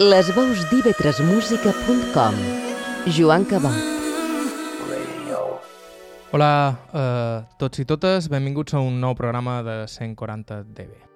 Les veus d'ivetresmusica.com Joan Cabot Hola a uh, tots i totes, benvinguts a un nou programa de 140 dB.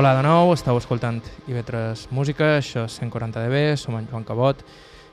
Hola de nou, estàu escoltant IB3 Música, això és 140 dB, som en Joan Cabot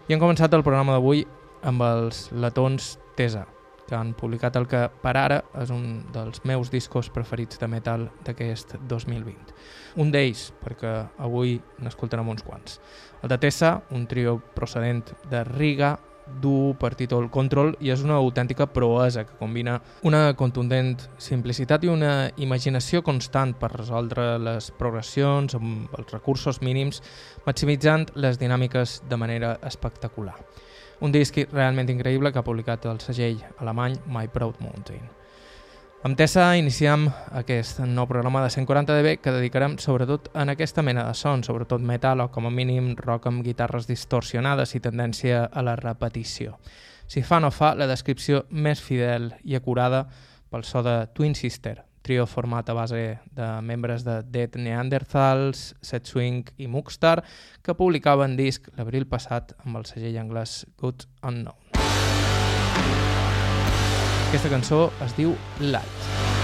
i hem començat el programa d'avui amb els Letons Tesa, que han publicat el que per ara és un dels meus discos preferits de metal d'aquest 2020. Un d'ells, perquè avui n'escoltarem uns quants. El de Tessa, un trio procedent de Riga, du per títol Control i és una autèntica proesa que combina una contundent simplicitat i una imaginació constant per resoldre les progressions amb els recursos mínims, maximitzant les dinàmiques de manera espectacular. Un disc realment increïble que ha publicat el segell alemany My Proud Mountain. Amb Tessa iniciem aquest nou programa de 140 dB que dedicarem sobretot en aquesta mena de son, sobretot metal o com a mínim rock amb guitarres distorsionades i tendència a la repetició. Si fa no fa, la descripció més fidel i acurada pel so de Twin Sister, trio format a base de membres de Dead Neanderthals, Set Swing i Mookstar, que publicaven disc l'abril passat amb el segell anglès Good Unknown. Aquesta cançó es diu Light.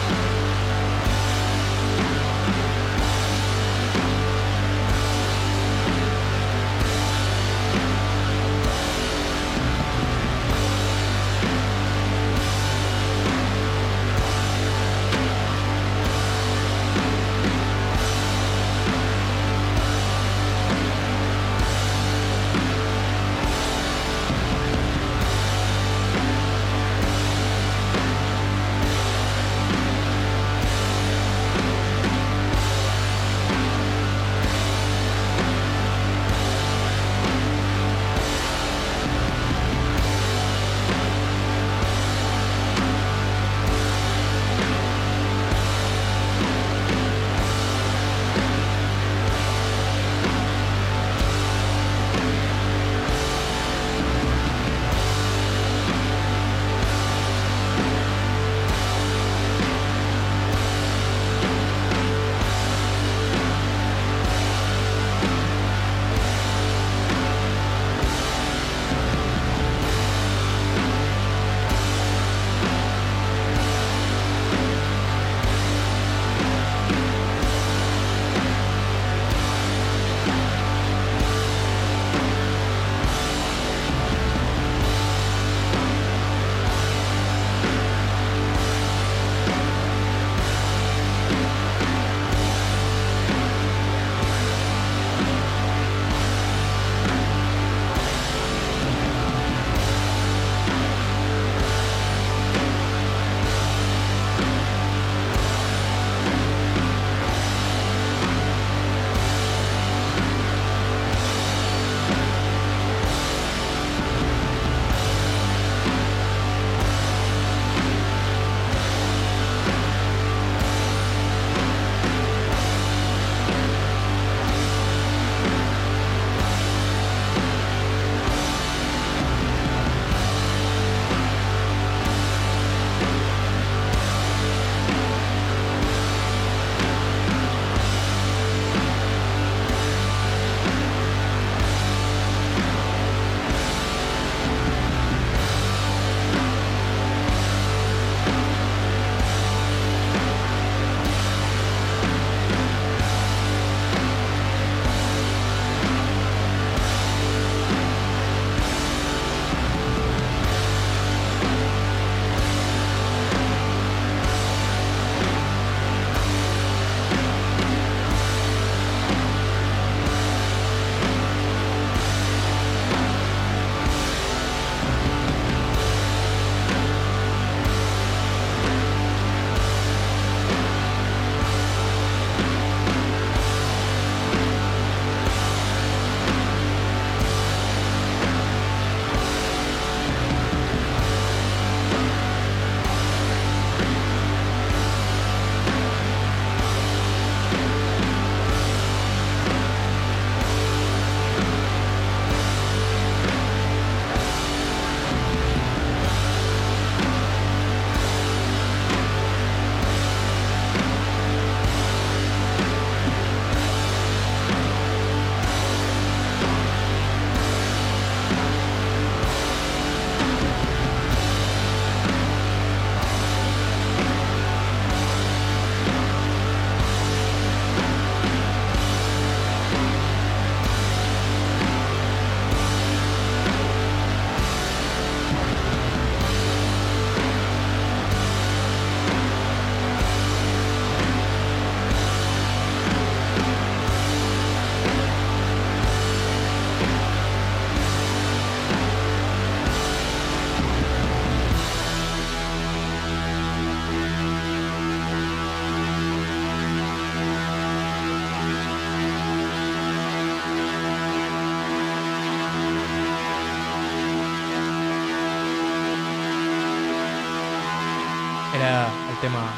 Tema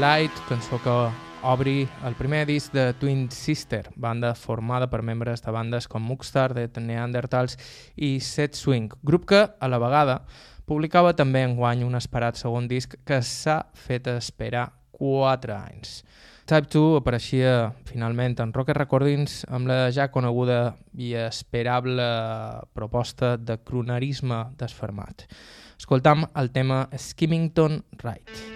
Light, cançó que obri el primer disc de Twin Sister, banda formada per membres de bandes com Mugstar, de Neandertals i Set Swing, grup que, a la vegada, publicava també en guany un esperat segon disc que s'ha fet esperar 4 anys. Type 2 apareixia finalment en Rocket Recordings amb la ja coneguda i esperable proposta de cronerisme desfermat. Escoltam el tema Skimmington Ride.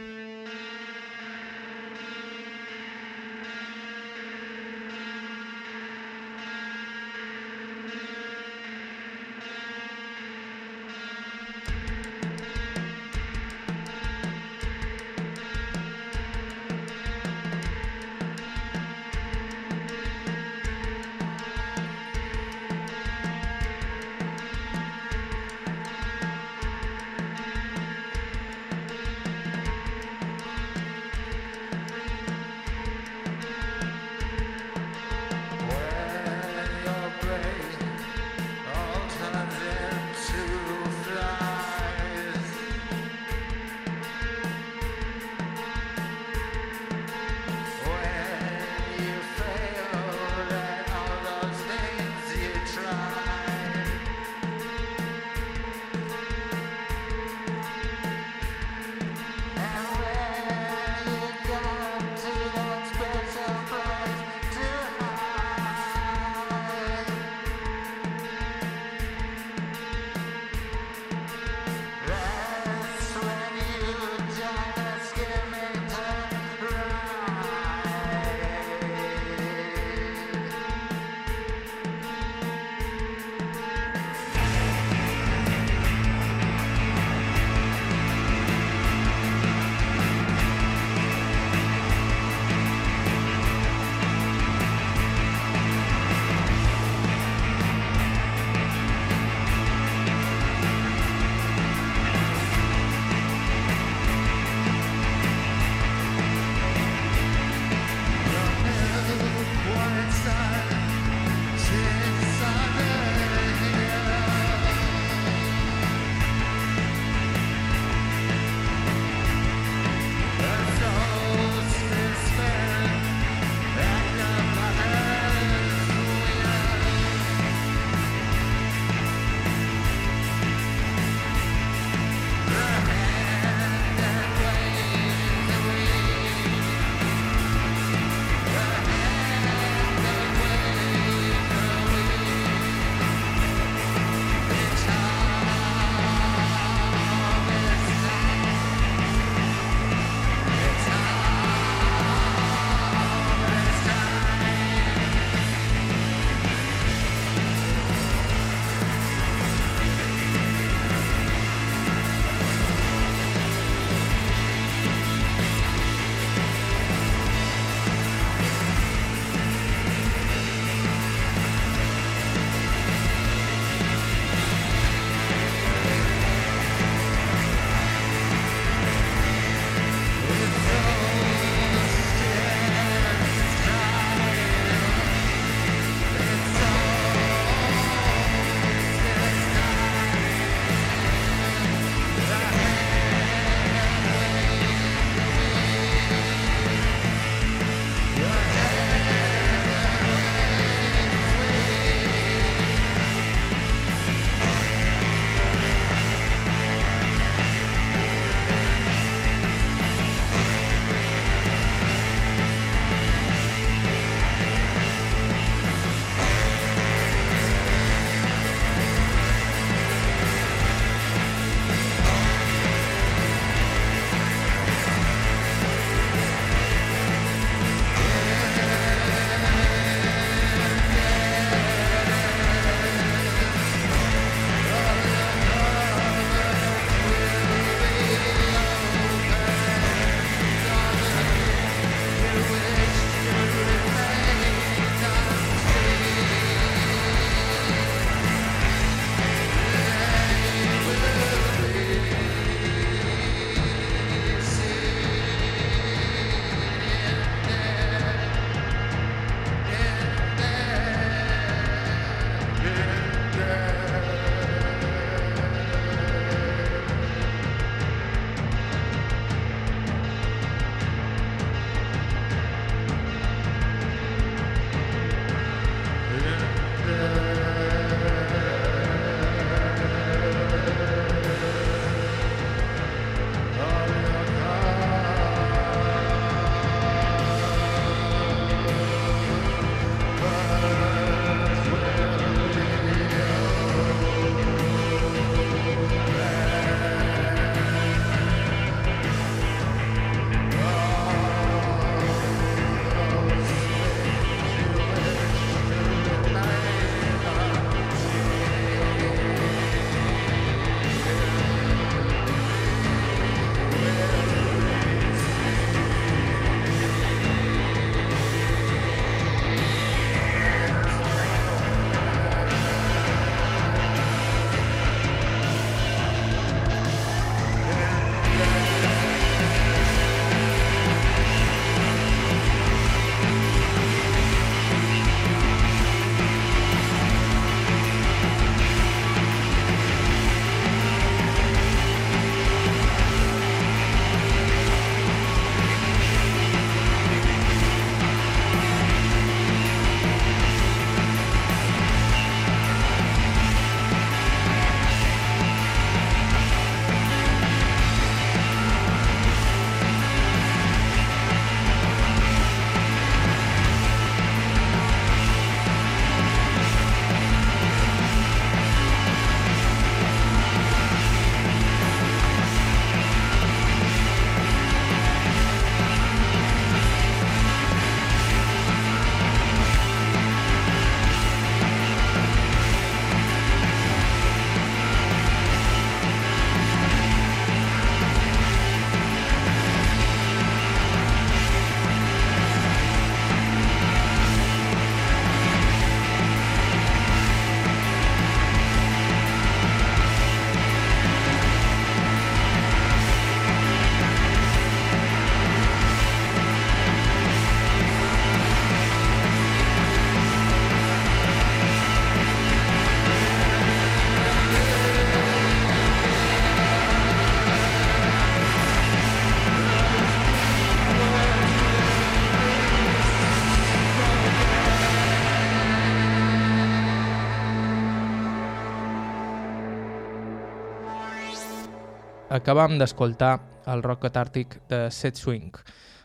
Acabam d'escoltar el rock catàrtic de Set Swing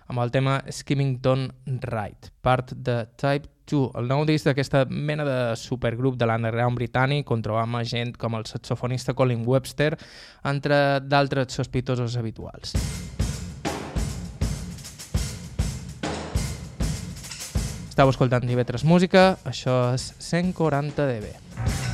amb el tema Skimmington Ride, part de Type 2, el nou disc d'aquesta mena de supergrup de l'underground britànic on trobam gent com el saxofonista Colin Webster, entre d'altres sospitosos habituals. Estau escoltant TV3 Música, això és 140 dB.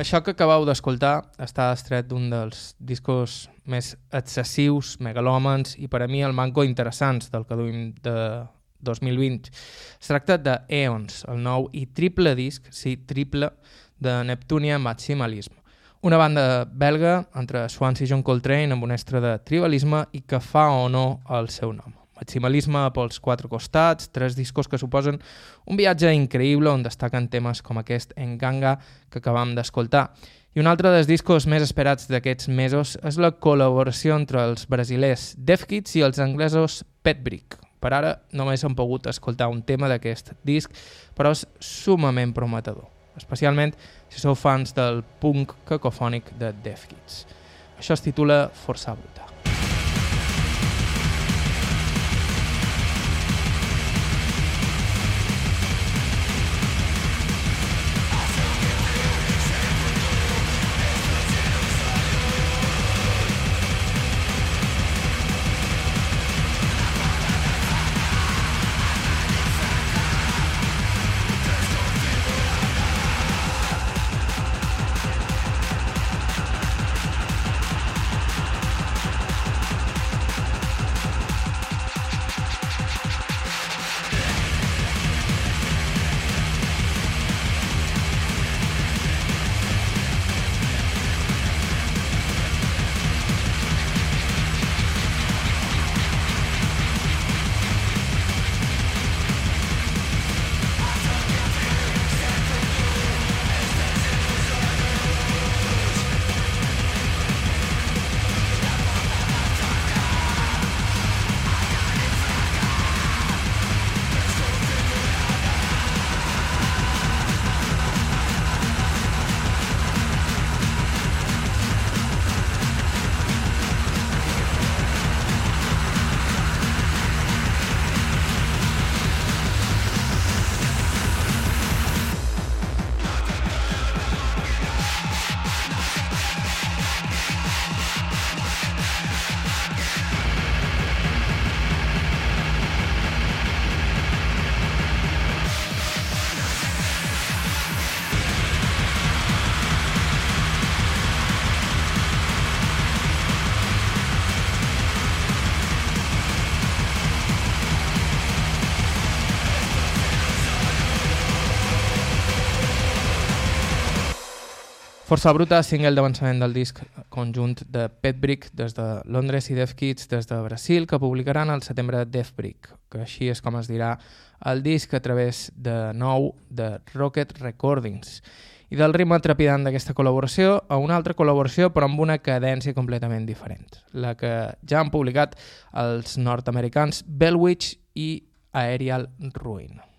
Això que acabeu d'escoltar està estret d'un dels discos més excessius, megalòmens i per a mi el manco interessants del que duim de 2020. Es tracta de Eons, el nou i triple disc, sí, triple, de Neptunia Maximalism. Una banda belga entre Swans i John Coltrane amb un estre de tribalisme i que fa o no el seu nom. Maximalisme pels quatre costats, tres discos que suposen un viatge increïble on destaquen temes com aquest Enganga que acabam d'escoltar. I un altre dels discos més esperats d'aquests mesos és la col·laboració entre els brasilers Def Kids i els anglesos Pet Brick. Per ara només hem pogut escoltar un tema d'aquest disc, però és sumament prometedor, especialment si sou fans del punk cacofònic de Def Kids. Això es titula Força Bruta. Força Bruta, single d'avançament del disc conjunt de Petbrick des de Londres i Def Kids des de Brasil, que publicaran al setembre Defbrick, que així és com es dirà el disc a través de nou de Rocket Recordings. I del ritme trepidant d'aquesta col·laboració a una altra col·laboració però amb una cadència completament diferent, la que ja han publicat els nord-americans Bellwitch i Aerial Ruin.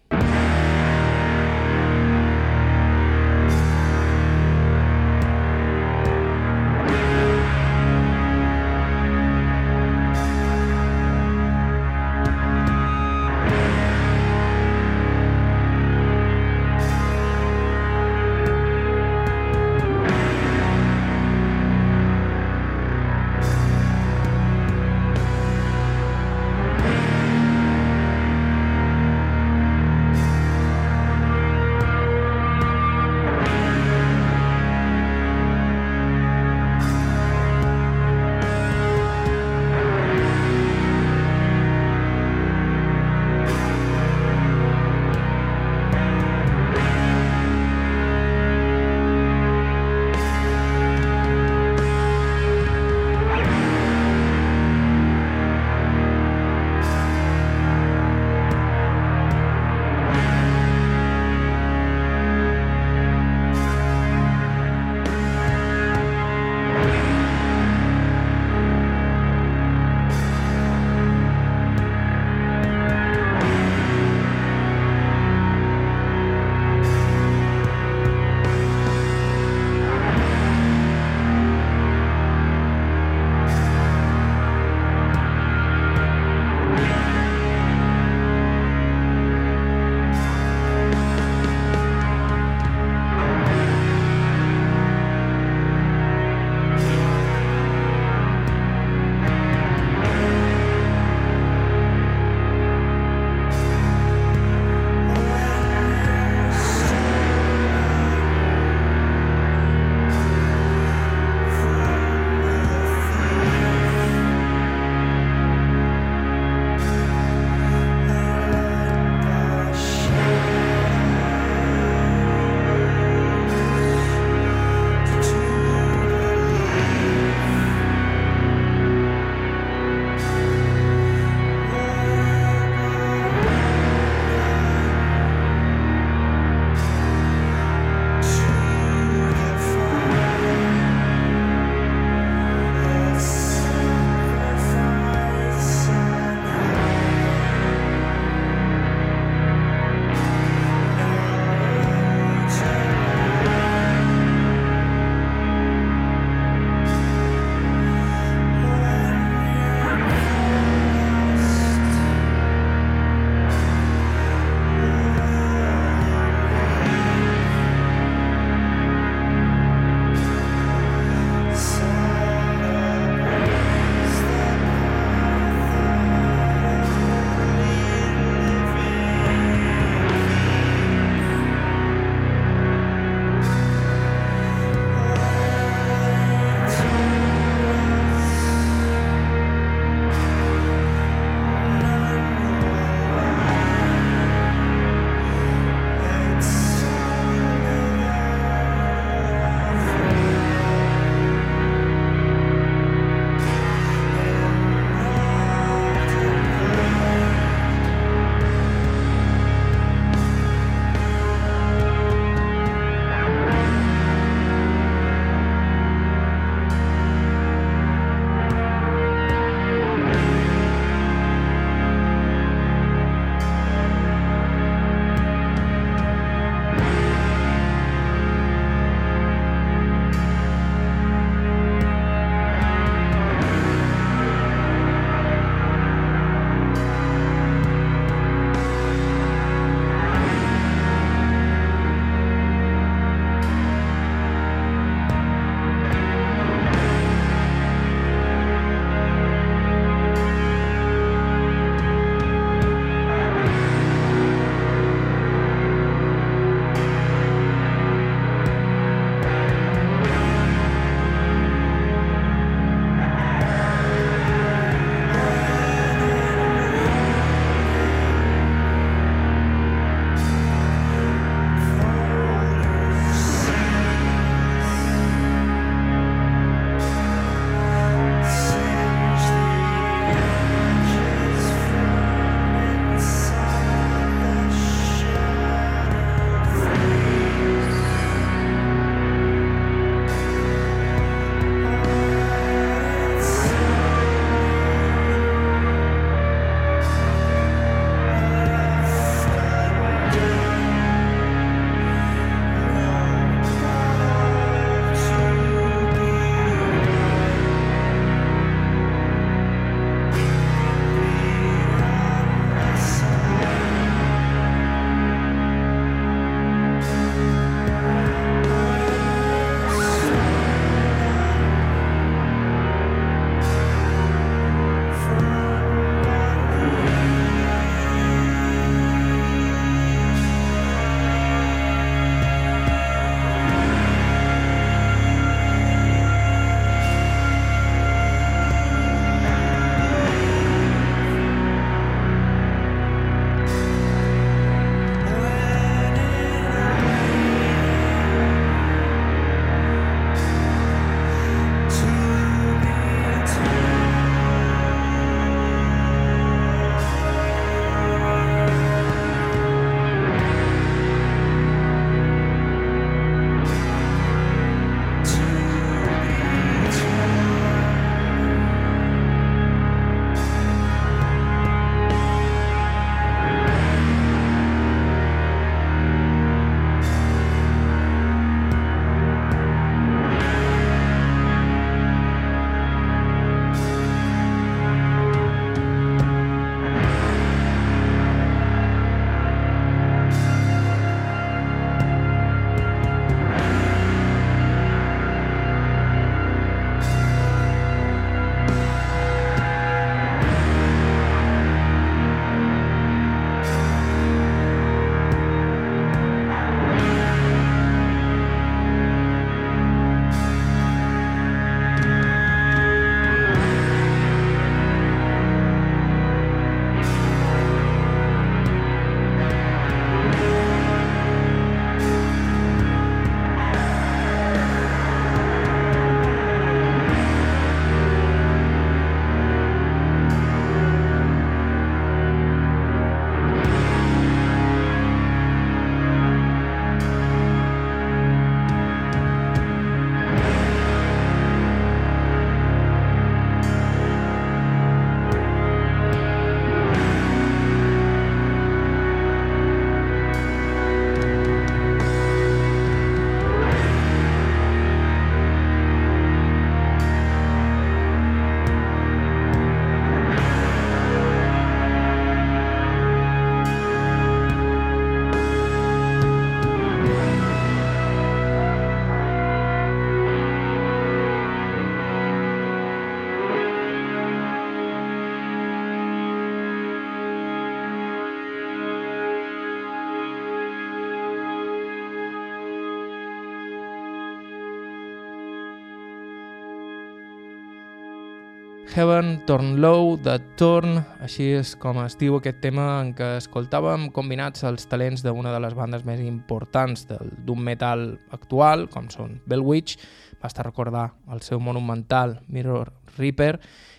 Heaven Torn Low de Torn, així és com es diu aquest tema en què escoltàvem combinats els talents d'una de les bandes més importants del doom metal actual, com són Bellwitch, basta recordar el seu monumental Mirror Reaper,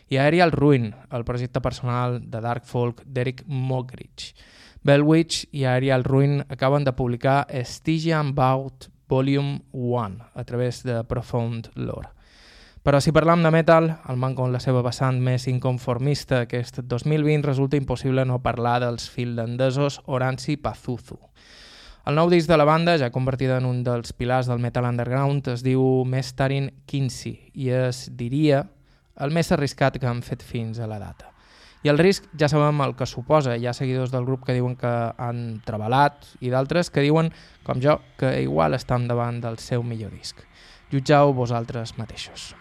i Aerial Ruin, el projecte personal de dark folk d'Eric Mogridge. Bellwitch i Aerial Ruin acaben de publicar Stygian Bout Volume 1 a través de Profound Lore. Però si parlam de metal, el manco en la seva vessant més inconformista aquest 2020 resulta impossible no parlar dels finlandesos Oransi Pazuzu. El nou disc de la banda, ja convertida en un dels pilars del metal underground, es diu Mestarin Kinsey i es diria el més arriscat que han fet fins a la data. I el risc ja sabem el que suposa. Hi ha seguidors del grup que diuen que han treballat i d'altres que diuen, com jo, que igual estan davant del seu millor disc. Jutjau vosaltres mateixos.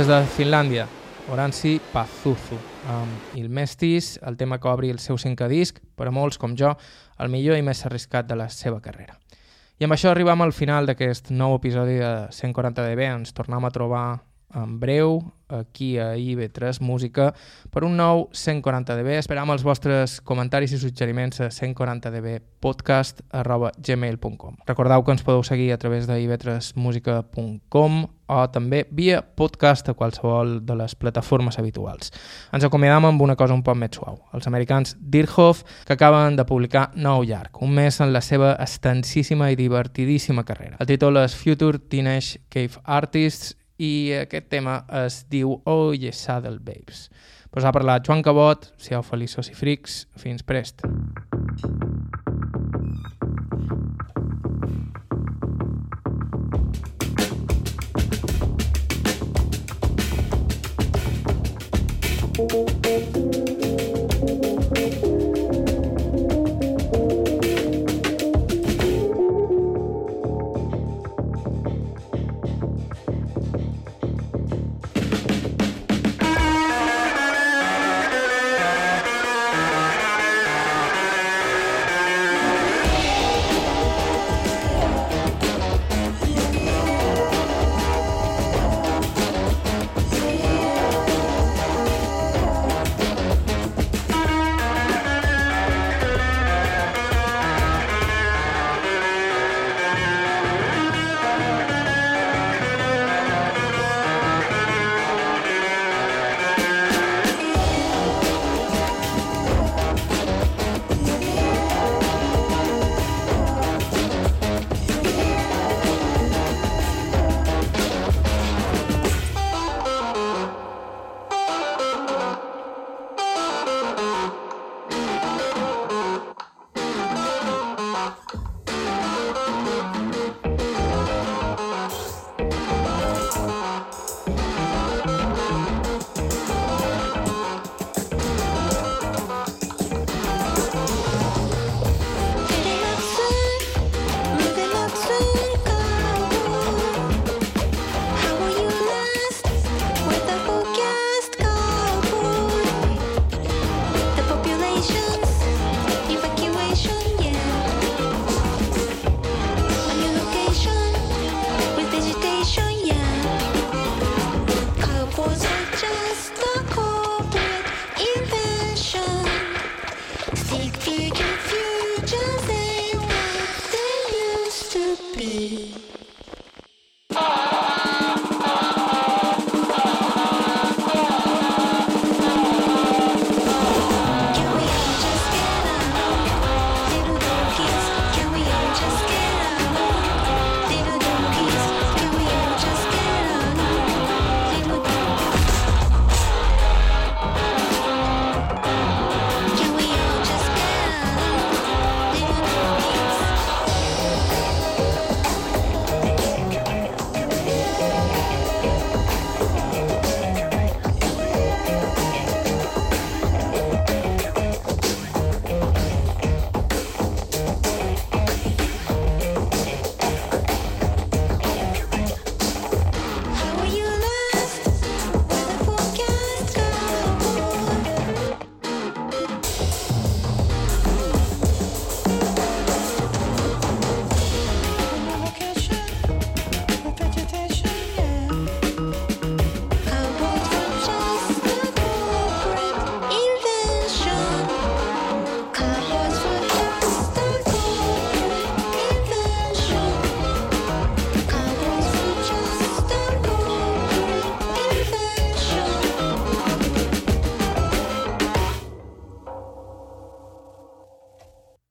Des de Finlàndia, Oransi Pazuzu, amb Il Mestis, el tema que obri el seu cinquè disc, per a molts com jo, el millor i més arriscat de la seva carrera. I amb això arribam al final d'aquest nou episodi de 140 dB. Ens tornem a trobar en breu aquí a IB3 Música per un nou 140dB. Esperam els vostres comentaris i suggeriments a 140dbpodcast arroba gmail.com Recordeu que ens podeu seguir a través de ib3musica.com o també via podcast a qualsevol de les plataformes habituals. Ens acomiadam amb una cosa un poc més suau. Els americans Dirhoff, que acaben de publicar nou llarg, un mes en la seva extensíssima i divertidíssima carrera. El títol és Future Teenage Cave Artists i aquest tema es diu Oh Yes Saddle Babes. Pues ha parlat Joan Cabot, siau feliços i frics, fins prest.